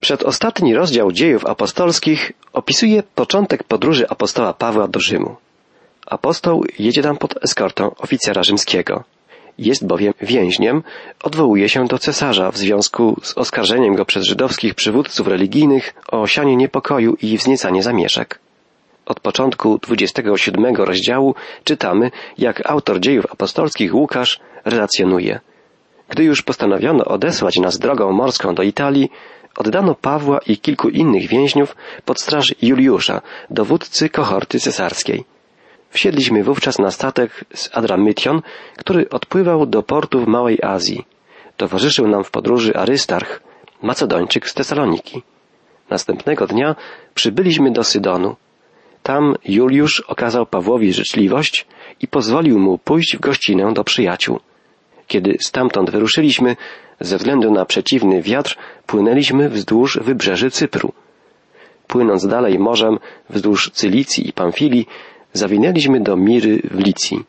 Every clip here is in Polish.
Przedostatni rozdział dziejów apostolskich opisuje początek podróży apostoła Pawła do Rzymu. Apostoł jedzie tam pod eskortą oficera rzymskiego. Jest bowiem więźniem, odwołuje się do cesarza w związku z oskarżeniem go przez żydowskich przywódców religijnych o osianie niepokoju i wzniecanie zamieszek. Od początku 27 rozdziału czytamy, jak autor dziejów apostolskich Łukasz relacjonuje. Gdy już postanowiono odesłać nas drogą morską do Italii, oddano Pawła i kilku innych więźniów pod straż Juliusza, dowódcy kohorty cesarskiej. Wsiedliśmy wówczas na statek z Adramytion, który odpływał do portu w Małej Azji. Towarzyszył nam w podróży Arystarch, Macedończyk z Tesaloniki. Następnego dnia przybyliśmy do Sydonu. Tam Juliusz okazał Pawłowi życzliwość i pozwolił mu pójść w gościnę do przyjaciół. Kiedy stamtąd wyruszyliśmy, ze względu na przeciwny wiatr, płynęliśmy wzdłuż wybrzeży Cypru. Płynąc dalej morzem wzdłuż Cylicji i Pamfilii, zawinęliśmy do Miry w Licji.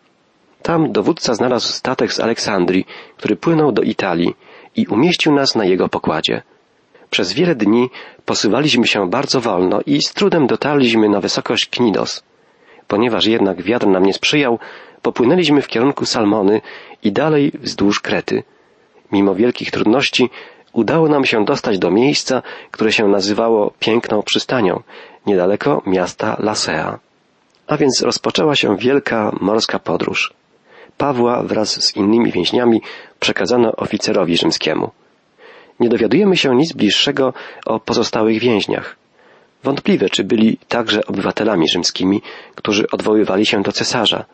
Tam dowódca znalazł statek z Aleksandrii, który płynął do Italii i umieścił nas na jego pokładzie. Przez wiele dni posuwaliśmy się bardzo wolno i z trudem dotarliśmy na wysokość Knidos. Ponieważ jednak wiatr nam nie sprzyjał, popłynęliśmy w kierunku Salmony i dalej wzdłuż Krety. Mimo wielkich trudności udało nam się dostać do miejsca, które się nazywało Piękną Przystanią, niedaleko miasta Lasea. A więc rozpoczęła się wielka morska podróż. Pawła wraz z innymi więźniami przekazano oficerowi rzymskiemu. Nie dowiadujemy się nic bliższego o pozostałych więźniach. Wątpliwe, czy byli także obywatelami rzymskimi, którzy odwoływali się do cesarza.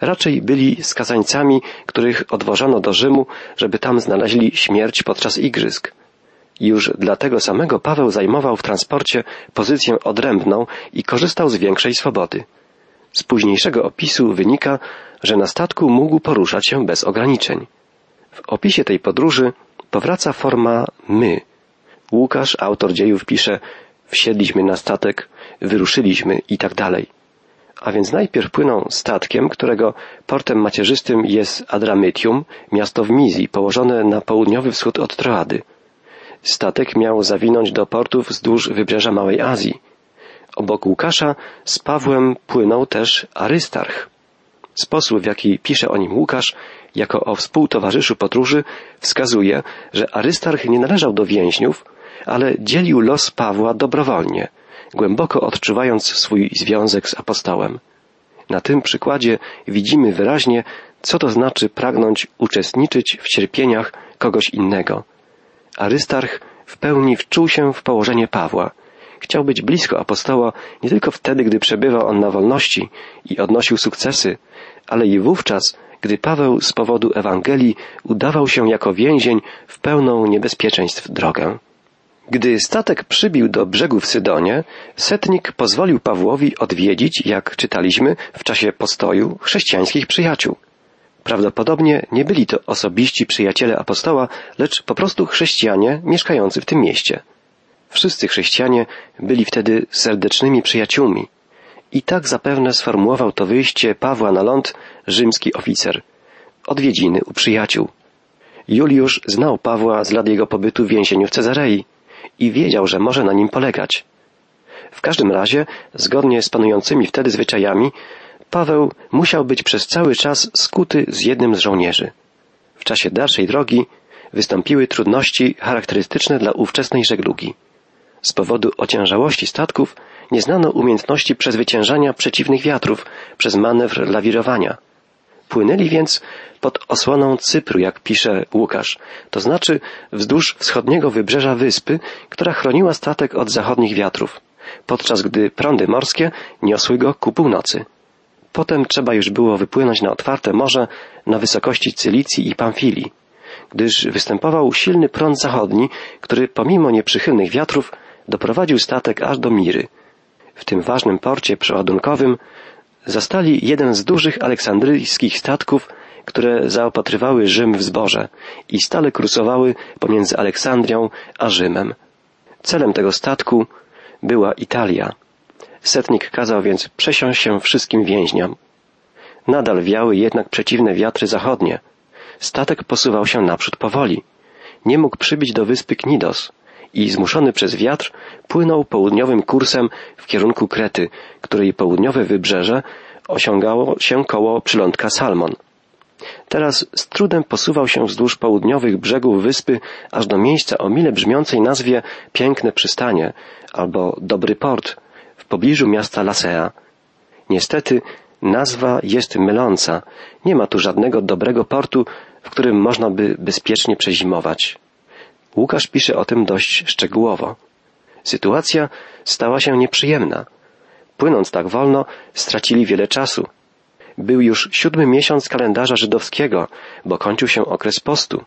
Raczej byli skazańcami, których odwożono do Rzymu, żeby tam znaleźli śmierć podczas igrzysk. Już dlatego samego Paweł zajmował w transporcie pozycję odrębną i korzystał z większej swobody. Z późniejszego opisu wynika, że na statku mógł poruszać się bez ograniczeń. W opisie tej podróży powraca forma my. Łukasz, autor dziejów, pisze wsiedliśmy na statek, wyruszyliśmy i tak dalej. A więc najpierw płyną statkiem, którego portem macierzystym jest Adramytium, miasto w Mizji, położone na południowy wschód od Troady. Statek miał zawinąć do portów wzdłuż wybrzeża Małej Azji. Obok Łukasza z Pawłem płynął też Arystarch. Sposób, w jaki pisze o nim Łukasz, jako o współtowarzyszu podróży, wskazuje, że Arystarch nie należał do więźniów, ale dzielił los Pawła dobrowolnie, głęboko odczuwając swój związek z apostołem. Na tym przykładzie widzimy wyraźnie, co to znaczy pragnąć uczestniczyć w cierpieniach kogoś innego. Arystarch w pełni wczuł się w położenie Pawła. Chciał być blisko apostoła nie tylko wtedy, gdy przebywał on na wolności i odnosił sukcesy, ale i wówczas, gdy Paweł z powodu Ewangelii udawał się jako więzień w pełną niebezpieczeństw drogę. Gdy statek przybił do brzegu w Sydonie, setnik pozwolił Pawłowi odwiedzić, jak czytaliśmy w czasie postoju, chrześcijańskich przyjaciół. Prawdopodobnie nie byli to osobiści przyjaciele apostoła, lecz po prostu chrześcijanie mieszkający w tym mieście. Wszyscy chrześcijanie byli wtedy serdecznymi przyjaciółmi. I tak zapewne sformułował to wyjście Pawła na ląd rzymski oficer. Odwiedziny u przyjaciół. Juliusz znał Pawła z lat jego pobytu w więzieniu w Cezarei i wiedział, że może na nim polegać. W każdym razie, zgodnie z panującymi wtedy zwyczajami, Paweł musiał być przez cały czas skuty z jednym z żołnierzy. W czasie dalszej drogi wystąpiły trudności charakterystyczne dla ówczesnej żeglugi. Z powodu ociężałości statków nie znano umiejętności przezwyciężania przeciwnych wiatrów przez manewr lawirowania. Płynęli więc pod osłoną Cypru, jak pisze Łukasz, to znaczy wzdłuż wschodniego wybrzeża wyspy, która chroniła statek od zachodnich wiatrów, podczas gdy prądy morskie niosły go ku północy. Potem trzeba już było wypłynąć na otwarte morze na wysokości Cylicji i Pamfilii, gdyż występował silny prąd zachodni, który pomimo nieprzychylnych wiatrów doprowadził statek aż do Miry. W tym ważnym porcie przeładunkowym zastali jeden z dużych aleksandryjskich statków, które zaopatrywały Rzym w zboże i stale kursowały pomiędzy Aleksandrią a Rzymem. Celem tego statku była Italia. Setnik kazał więc przesiąść się wszystkim więźniom. Nadal wiały jednak przeciwne wiatry zachodnie. Statek posuwał się naprzód powoli. Nie mógł przybić do wyspy Knidos i zmuszony przez wiatr płynął południowym kursem w kierunku Krety, której południowe wybrzeże osiągało się koło przylądka Salmon. Teraz z trudem posuwał się wzdłuż południowych brzegów wyspy aż do miejsca o mile brzmiącej nazwie Piękne Przystanie albo Dobry Port w pobliżu miasta Lasea. Niestety nazwa jest myląca. Nie ma tu żadnego dobrego portu, w którym można by bezpiecznie przezimować. Łukasz pisze o tym dość szczegółowo. Sytuacja stała się nieprzyjemna. Płynąc tak wolno, stracili wiele czasu. Był już siódmy miesiąc kalendarza żydowskiego, bo kończył się okres postu.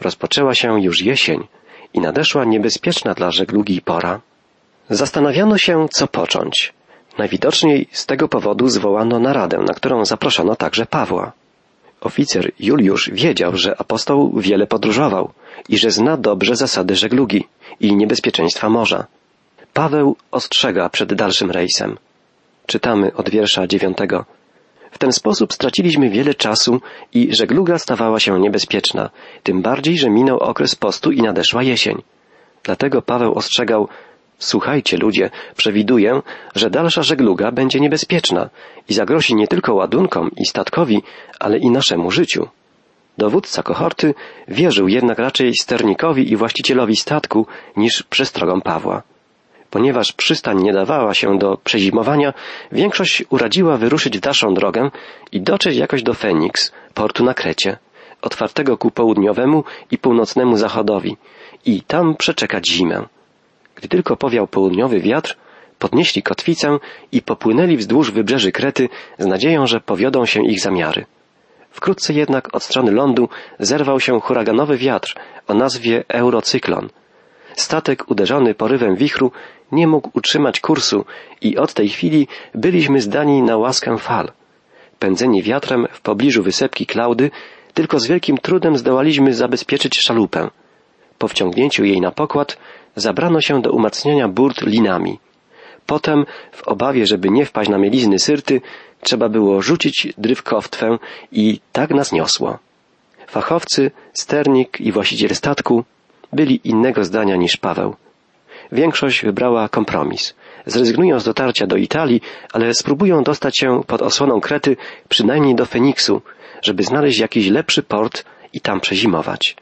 Rozpoczęła się już jesień i nadeszła niebezpieczna dla żeglugi pora. Zastanawiano się, co począć. Najwidoczniej z tego powodu zwołano naradę, na którą zaproszono także Pawła. Oficer Juliusz wiedział, że apostoł wiele podróżował i że zna dobrze zasady żeglugi i niebezpieczeństwa morza. Paweł ostrzega przed dalszym rejsem. Czytamy od wiersza dziewiątego. W ten sposób straciliśmy wiele czasu i żegluga stawała się niebezpieczna, tym bardziej, że minął okres postu i nadeszła jesień. Dlatego Paweł ostrzegał, słuchajcie ludzie, przewiduję, że dalsza żegluga będzie niebezpieczna i zagrozi nie tylko ładunkom i statkowi, ale i naszemu życiu. Dowódca kohorty wierzył jednak raczej sternikowi i właścicielowi statku niż przestrogom Pawła. Ponieważ przystań nie dawała się do przezimowania, większość uradziła wyruszyć w dalszą drogę i dotrzeć jakoś do Feniks, portu na Krecie, otwartego ku południowemu i północnemu zachodowi, i tam przeczekać zimę. Gdy tylko powiał południowy wiatr, podnieśli kotwicę i popłynęli wzdłuż wybrzeży Krety z nadzieją, że powiodą się ich zamiary. Wkrótce jednak od strony lądu zerwał się huraganowy wiatr o nazwie Eurocyklon. Statek uderzony porywem wichru nie mógł utrzymać kursu i od tej chwili byliśmy zdani na łaskę fal. Pędzeni wiatrem w pobliżu wysepki Klaudy, tylko z wielkim trudem zdołaliśmy zabezpieczyć szalupę. Po wciągnięciu jej na pokład zabrano się do umacniania burt linami. Potem, w obawie, żeby nie wpaść na mielizny syrty, trzeba było rzucić drywkoftwę i tak nas niosło. Fachowcy, sternik i właściciel statku byli innego zdania niż Paweł. Większość wybrała kompromis. Zrezygnują z dotarcia do Italii, ale spróbują dostać się pod osłoną Krety przynajmniej do Feniksu, żeby znaleźć jakiś lepszy port i tam przezimować.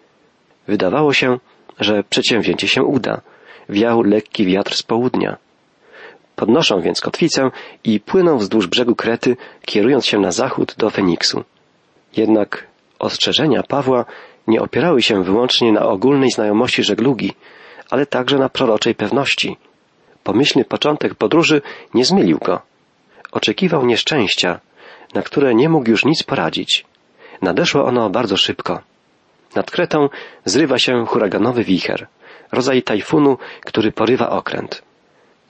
Wydawało się, że przedsięwzięcie się uda. Wiał lekki wiatr z południa. Podnoszą więc kotwicę i płyną wzdłuż brzegu Krety, kierując się na zachód do Feniksu. Jednak ostrzeżenia Pawła nie opierały się wyłącznie na ogólnej znajomości żeglugi, ale także na proroczej pewności. Pomyślny początek podróży nie zmylił go. Oczekiwał nieszczęścia, na które nie mógł już nic poradzić. Nadeszło ono bardzo szybko. Nad Kretą zrywa się huraganowy wicher, rodzaj tajfunu, który porywa okręt.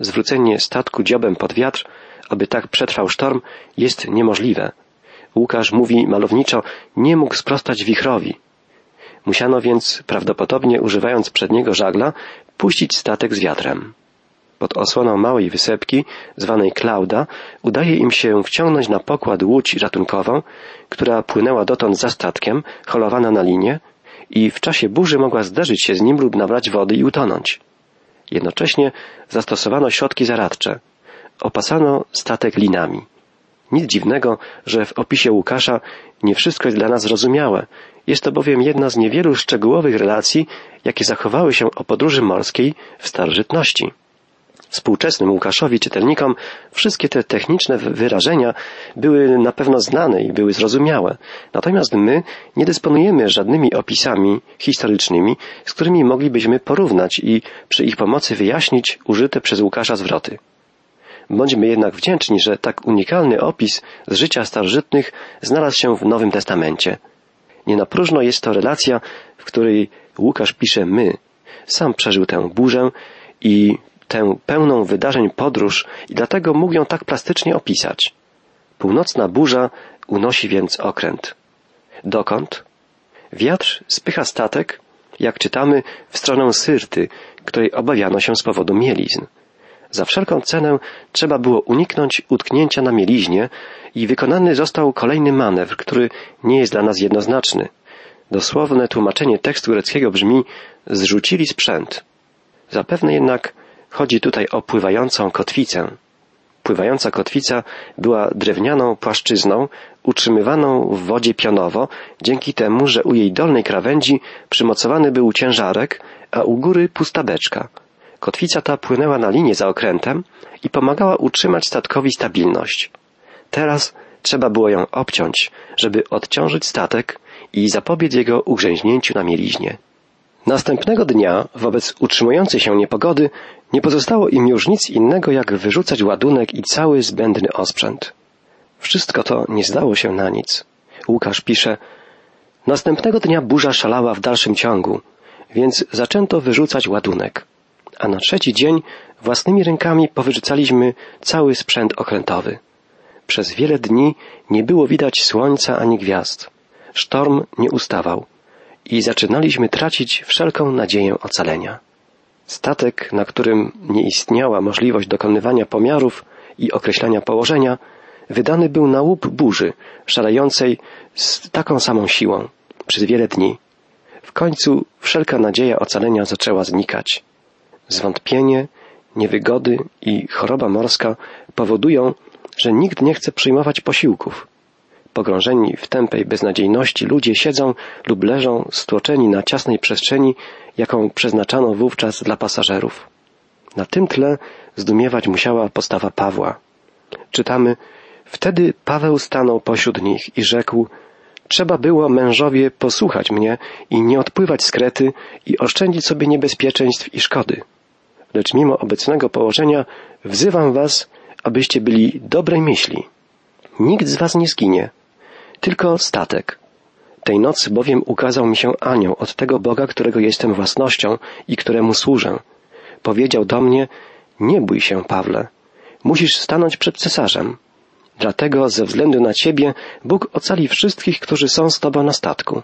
Zwrócenie statku dziobem pod wiatr, aby tak przetrwał sztorm, jest niemożliwe. Łukasz mówi malowniczo, nie mógł sprostać wichrowi. Musiano więc, prawdopodobnie używając przedniego żagla, puścić statek z wiatrem. Pod osłoną małej wysepki, zwanej Klauda, udaje im się wciągnąć na pokład łódź ratunkową, która płynęła dotąd za statkiem, holowana na linie i w czasie burzy mogła zderzyć się z nim lub nabrać wody i utonąć. Jednocześnie zastosowano środki zaradcze. Opasano statek linami. Nic dziwnego, że w opisie Łukasza nie wszystko jest dla nas zrozumiałe. Jest to bowiem jedna z niewielu szczegółowych relacji, jakie zachowały się o podróży morskiej w starożytności. Współczesnym Łukaszowi czytelnikom wszystkie te techniczne wyrażenia były na pewno znane i były zrozumiałe. Natomiast my nie dysponujemy żadnymi opisami historycznymi, z którymi moglibyśmy porównać i przy ich pomocy wyjaśnić użyte przez Łukasza zwroty. Bądźmy jednak wdzięczni, że tak unikalny opis z życia starożytnych znalazł się w Nowym Testamencie. Nie na próżno jest to relacja, w której Łukasz pisze my. Sam przeżył tę burzę i tę pełną wydarzeń podróż i dlatego mógł ją tak plastycznie opisać. Północna burza unosi więc okręt. Dokąd? Wiatr spycha statek, jak czytamy, w stronę Syrty, której obawiano się z powodu mielizn. Za wszelką cenę trzeba było uniknąć utknięcia na mieliźnie i wykonany został kolejny manewr, który nie jest dla nas jednoznaczny. Dosłowne tłumaczenie tekstu greckiego brzmi zrzucili sprzęt. Zapewne jednak chodzi tutaj o pływającą kotwicę. Pływająca kotwica była drewnianą płaszczyzną utrzymywaną w wodzie pionowo, dzięki temu, że u jej dolnej krawędzi przymocowany był ciężarek, a u góry pusta beczka. Kotwica ta płynęła na linię za okrętem i pomagała utrzymać statkowi stabilność. Teraz trzeba było ją obciąć, żeby odciążyć statek i zapobiec jego ugrzęźnięciu na mieliźnie. Następnego dnia, wobec utrzymującej się niepogody, nie pozostało im już nic innego, jak wyrzucać ładunek i cały zbędny osprzęt. Wszystko to nie zdało się na nic. Łukasz pisze, Następnego dnia burza szalała w dalszym ciągu, więc zaczęto wyrzucać ładunek. A na trzeci dzień własnymi rękami powyrzucaliśmy cały sprzęt okrętowy. Przez wiele dni nie było widać słońca ani gwiazd. Sztorm nie ustawał i zaczynaliśmy tracić wszelką nadzieję ocalenia. Statek, na którym nie istniała możliwość dokonywania pomiarów i określania położenia, wydany był na łup burzy, szalejącej z taką samą siłą przez wiele dni. W końcu wszelka nadzieja ocalenia zaczęła znikać. Zwątpienie, niewygody i choroba morska powodują, że nikt nie chce przyjmować posiłków. Pogrążeni w tępej beznadziejności ludzie siedzą lub leżą stłoczeni na ciasnej przestrzeni, jaką przeznaczano wówczas dla pasażerów. Na tym tle zdumiewać musiała postawa Pawła. Czytamy, wtedy Paweł stanął pośród nich i rzekł, trzeba było mężowie posłuchać mnie i nie odpływać z Krety i oszczędzić sobie niebezpieczeństw i szkody. Lecz mimo obecnego położenia wzywam was, abyście byli dobrej myśli. Nikt z was nie zginie, tylko statek. Tej nocy bowiem ukazał mi się anioł od tego Boga, którego jestem własnością i któremu służę. Powiedział do mnie, nie bój się, Pawle, musisz stanąć przed cesarzem. Dlatego ze względu na ciebie Bóg ocali wszystkich, którzy są z tobą na statku.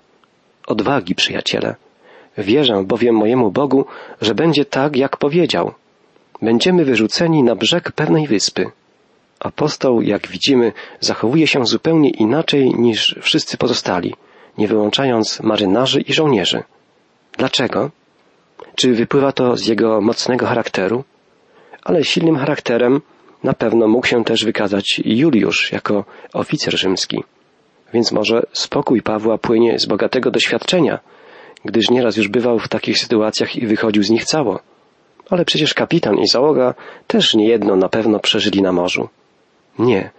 Odwagi, przyjaciele. Wierzę bowiem mojemu Bogu, że będzie tak, jak powiedział. Będziemy wyrzuceni na brzeg pewnej wyspy. Apostoł, jak widzimy, zachowuje się zupełnie inaczej niż wszyscy pozostali, nie wyłączając marynarzy i żołnierzy. Dlaczego? Czy wypływa to z jego mocnego charakteru? Ale silnym charakterem na pewno mógł się też wykazać Juliusz jako oficer rzymski. Więc może spokój Pawła płynie z bogatego doświadczenia, gdyż nieraz już bywał w takich sytuacjach i wychodził z nich cało. Ale przecież kapitan i załoga też niejedno na pewno przeżyli na morzu. Nie.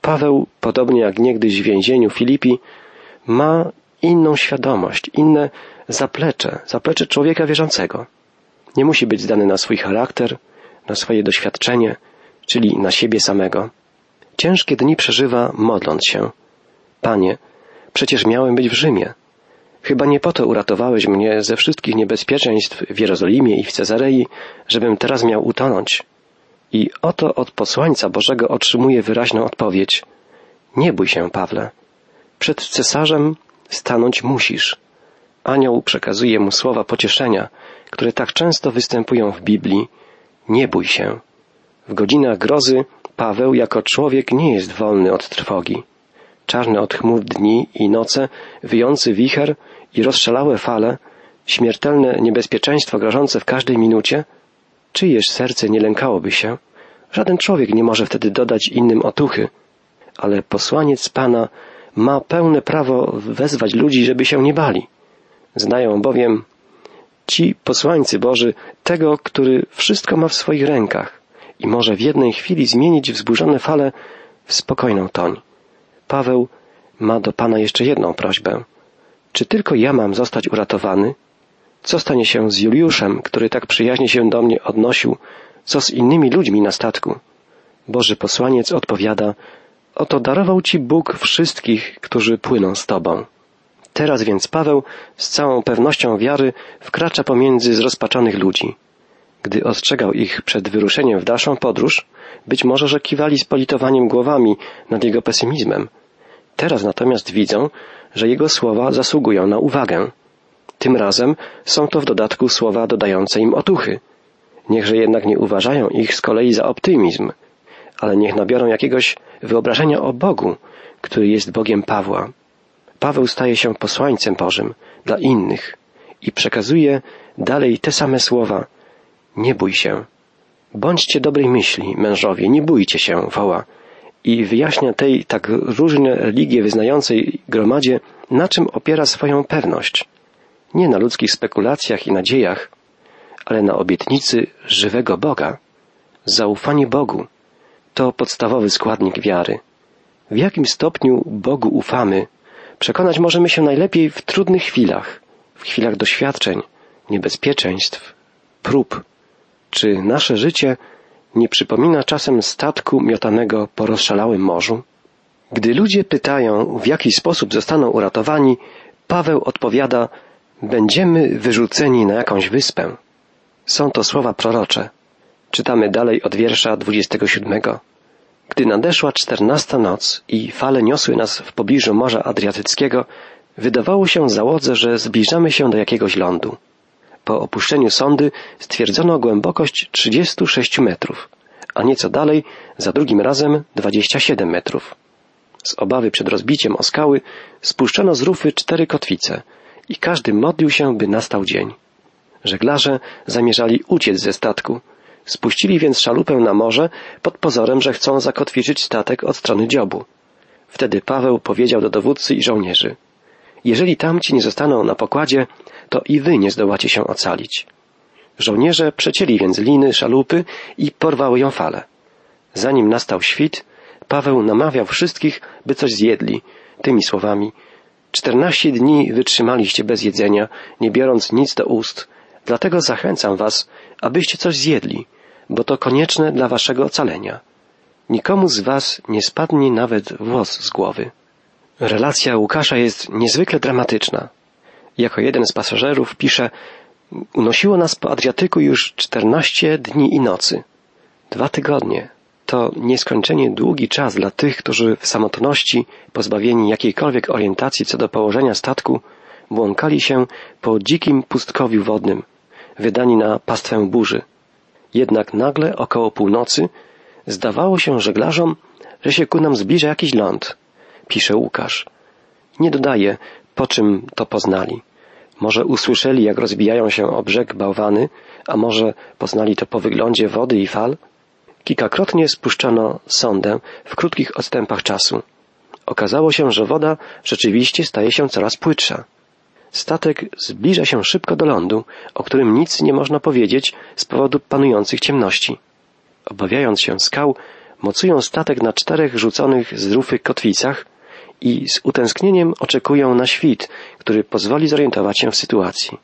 Paweł, podobnie jak niegdyś w więzieniu Filipi, ma inną świadomość, inne zaplecze, zaplecze człowieka wierzącego. Nie musi być zdany na swój charakter, na swoje doświadczenie, czyli na siebie samego. Ciężkie dni przeżywa modląc się. Panie, przecież miałem być w Rzymie. Chyba nie po to uratowałeś mnie ze wszystkich niebezpieczeństw w Jerozolimie i w Cezarei, żebym teraz miał utonąć. I oto od posłańca Bożego otrzymuje wyraźną odpowiedź. Nie bój się, Pawle. Przed cesarzem stanąć musisz. Anioł przekazuje mu słowa pocieszenia, które tak często występują w Biblii. Nie bój się. W godzinach grozy Paweł jako człowiek nie jest wolny od trwogi. Czarne od chmur dni i noce, wyjący wicher i rozszalałe fale, śmiertelne niebezpieczeństwo grożące w każdej minucie, czyjeż serce nie lękałoby się? Żaden człowiek nie może wtedy dodać innym otuchy, ale posłaniec Pana ma pełne prawo wezwać ludzi, żeby się nie bali. Znają bowiem ci posłańcy Boży tego, który wszystko ma w swoich rękach i może w jednej chwili zmienić wzburzone fale w spokojną toń. Paweł ma do Pana jeszcze jedną prośbę. Czy tylko ja mam zostać uratowany? Co stanie się z Juliuszem, który tak przyjaźnie się do mnie odnosił? Co z innymi ludźmi na statku? Boży posłaniec odpowiada, oto darował Ci Bóg wszystkich, którzy płyną z Tobą. Teraz więc Paweł z całą pewnością wiary wkracza pomiędzy zrozpaczonych ludzi. Gdy ostrzegał ich przed wyruszeniem w dalszą podróż, być może, że kiwali z politowaniem głowami nad jego pesymizmem. Teraz natomiast widzą, że jego słowa zasługują na uwagę. Tym razem są to w dodatku słowa dodające im otuchy. Niechże jednak nie uważają ich z kolei za optymizm, ale niech nabiorą jakiegoś wyobrażenia o Bogu, który jest Bogiem Pawła. Paweł staje się posłańcem Bożym dla innych i przekazuje dalej te same słowa, Nie bój się. Bądźcie dobrej myśli, mężowie, nie bójcie się, woła. I wyjaśnia tej tak różne religie wyznającej gromadzie, na czym opiera swoją pewność. Nie na ludzkich spekulacjach i nadziejach, ale na obietnicy żywego Boga. Zaufanie Bogu to podstawowy składnik wiary. W jakim stopniu Bogu ufamy, przekonać możemy się najlepiej w trudnych chwilach, w chwilach doświadczeń, niebezpieczeństw, prób. Czy nasze życie nie przypomina czasem statku miotanego po rozszalałym morzu? Gdy ludzie pytają, w jaki sposób zostaną uratowani, Paweł odpowiada, będziemy wyrzuceni na jakąś wyspę. Są to słowa prorocze. Czytamy dalej od wiersza 27. Gdy nadeszła czternasta noc i fale niosły nas w pobliżu Morza Adriatyckiego, wydawało się załodze, że zbliżamy się do jakiegoś lądu. Po opuszczeniu sondy stwierdzono głębokość 36 metrów, a nieco dalej, za drugim razem 27 metrów. Z obawy przed rozbiciem o skały spuszczono z rufy cztery kotwice i każdy modlił się, by nastał dzień. Żeglarze zamierzali uciec ze statku. Spuścili więc szalupę na morze pod pozorem, że chcą zakotwiczyć statek od strony dziobu. Wtedy Paweł powiedział do dowódcy i żołnierzy Jeżeli tamci nie zostaną na pokładzie, to i wy nie zdołacie się ocalić. Żołnierze przecięli więc liny szalupy i porwały ją fale. Zanim nastał świt, Paweł namawiał wszystkich, by coś zjedli, tymi słowami Czternaście dni wytrzymaliście bez jedzenia, nie biorąc nic do ust, dlatego zachęcam was, abyście coś zjedli, bo to konieczne dla waszego ocalenia. Nikomu z was nie spadnie nawet włos z głowy. Relacja Łukasza jest niezwykle dramatyczna. Jako jeden z pasażerów pisze, unosiło nas po Adriatyku już czternaście dni i nocy. Dwa tygodnie. To nieskończenie długi czas dla tych, którzy w samotności, pozbawieni jakiejkolwiek orientacji co do położenia statku, błąkali się po dzikim pustkowiu wodnym, wydani na pastwę burzy. Jednak nagle około północy zdawało się żeglarzom, że się ku nam zbliża jakiś ląd, pisze Łukasz. Nie dodaje, po czym to poznali. Może usłyszeli, jak rozbijają się o brzeg bałwany, a może poznali to po wyglądzie wody i fal? Kilkakrotnie spuszczano sondę w krótkich odstępach czasu. Okazało się, że woda rzeczywiście staje się coraz płytsza. Statek zbliża się szybko do lądu, o którym nic nie można powiedzieć z powodu panujących ciemności. Obawiając się skał, mocują statek na czterech rzuconych z rufy kotwicach i z utęsknieniem oczekują na świt, który pozwoli zorientować się w sytuacji.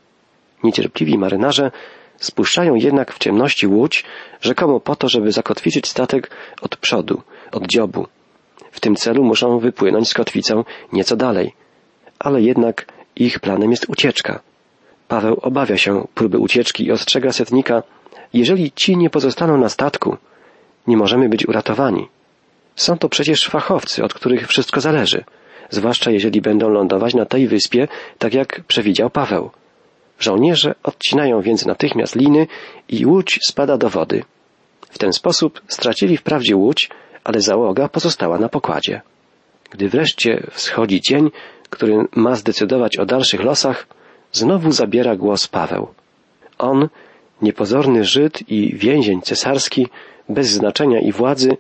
Niecierpliwi marynarze spuszczają jednak w ciemności łódź, rzekomo po to, żeby zakotwiczyć statek od przodu, od dziobu. W tym celu muszą wypłynąć z kotwicą nieco dalej. Ale jednak ich planem jest ucieczka. Paweł obawia się próby ucieczki i ostrzega setnika, jeżeli ci nie pozostaną na statku, nie możemy być uratowani. Są to przecież fachowcy, od których wszystko zależy, zwłaszcza jeżeli będą lądować na tej wyspie, tak jak przewidział Paweł. Żołnierze odcinają więc natychmiast liny i łódź spada do wody. W ten sposób stracili wprawdzie łódź, ale załoga pozostała na pokładzie. Gdy wreszcie wschodzi dzień, który ma zdecydować o dalszych losach, znowu zabiera głos Paweł. On, niepozorny Żyd i więzień cesarski, bez znaczenia i władzy,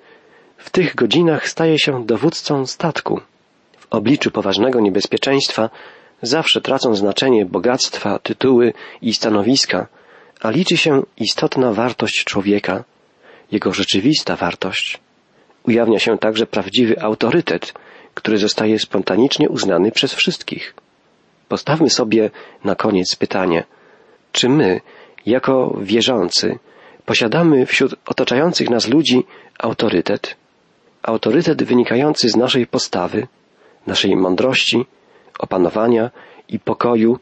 w tych godzinach staje się dowódcą statku. W obliczu poważnego niebezpieczeństwa zawsze tracą znaczenie bogactwa, tytuły i stanowiska, a liczy się istotna wartość człowieka, jego rzeczywista wartość. Ujawnia się także prawdziwy autorytet, który zostaje spontanicznie uznany przez wszystkich. Postawmy sobie na koniec pytanie, czy my, jako wierzący, posiadamy wśród otaczających nas ludzi autorytet? Autorytet wynikający z naszej postawy, naszej mądrości, opanowania i pokoju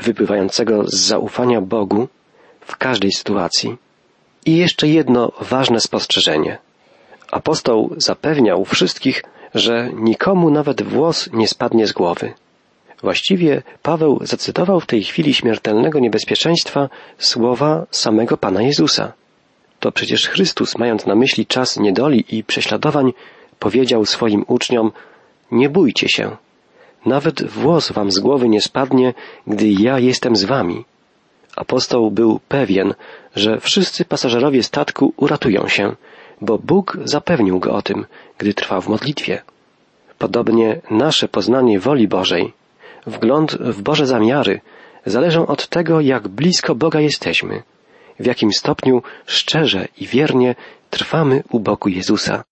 wypływającego z zaufania Bogu w każdej sytuacji. I jeszcze jedno ważne spostrzeżenie. Apostoł zapewniał wszystkich, że nikomu nawet włos nie spadnie z głowy. Właściwie Paweł zacytował w tej chwili śmiertelnego niebezpieczeństwa słowa samego Pana Jezusa. To przecież Chrystus, mając na myśli czas niedoli i prześladowań, powiedział swoim uczniom, nie bójcie się, nawet włos wam z głowy nie spadnie, gdy ja jestem z wami. Apostoł był pewien, że wszyscy pasażerowie statku uratują się, bo Bóg zapewnił go o tym, gdy trwał w modlitwie. Podobnie nasze poznanie woli Bożej, wgląd w Boże zamiary zależą od tego, jak blisko Boga jesteśmy, w jakim stopniu szczerze i wiernie trwamy u boku Jezusa.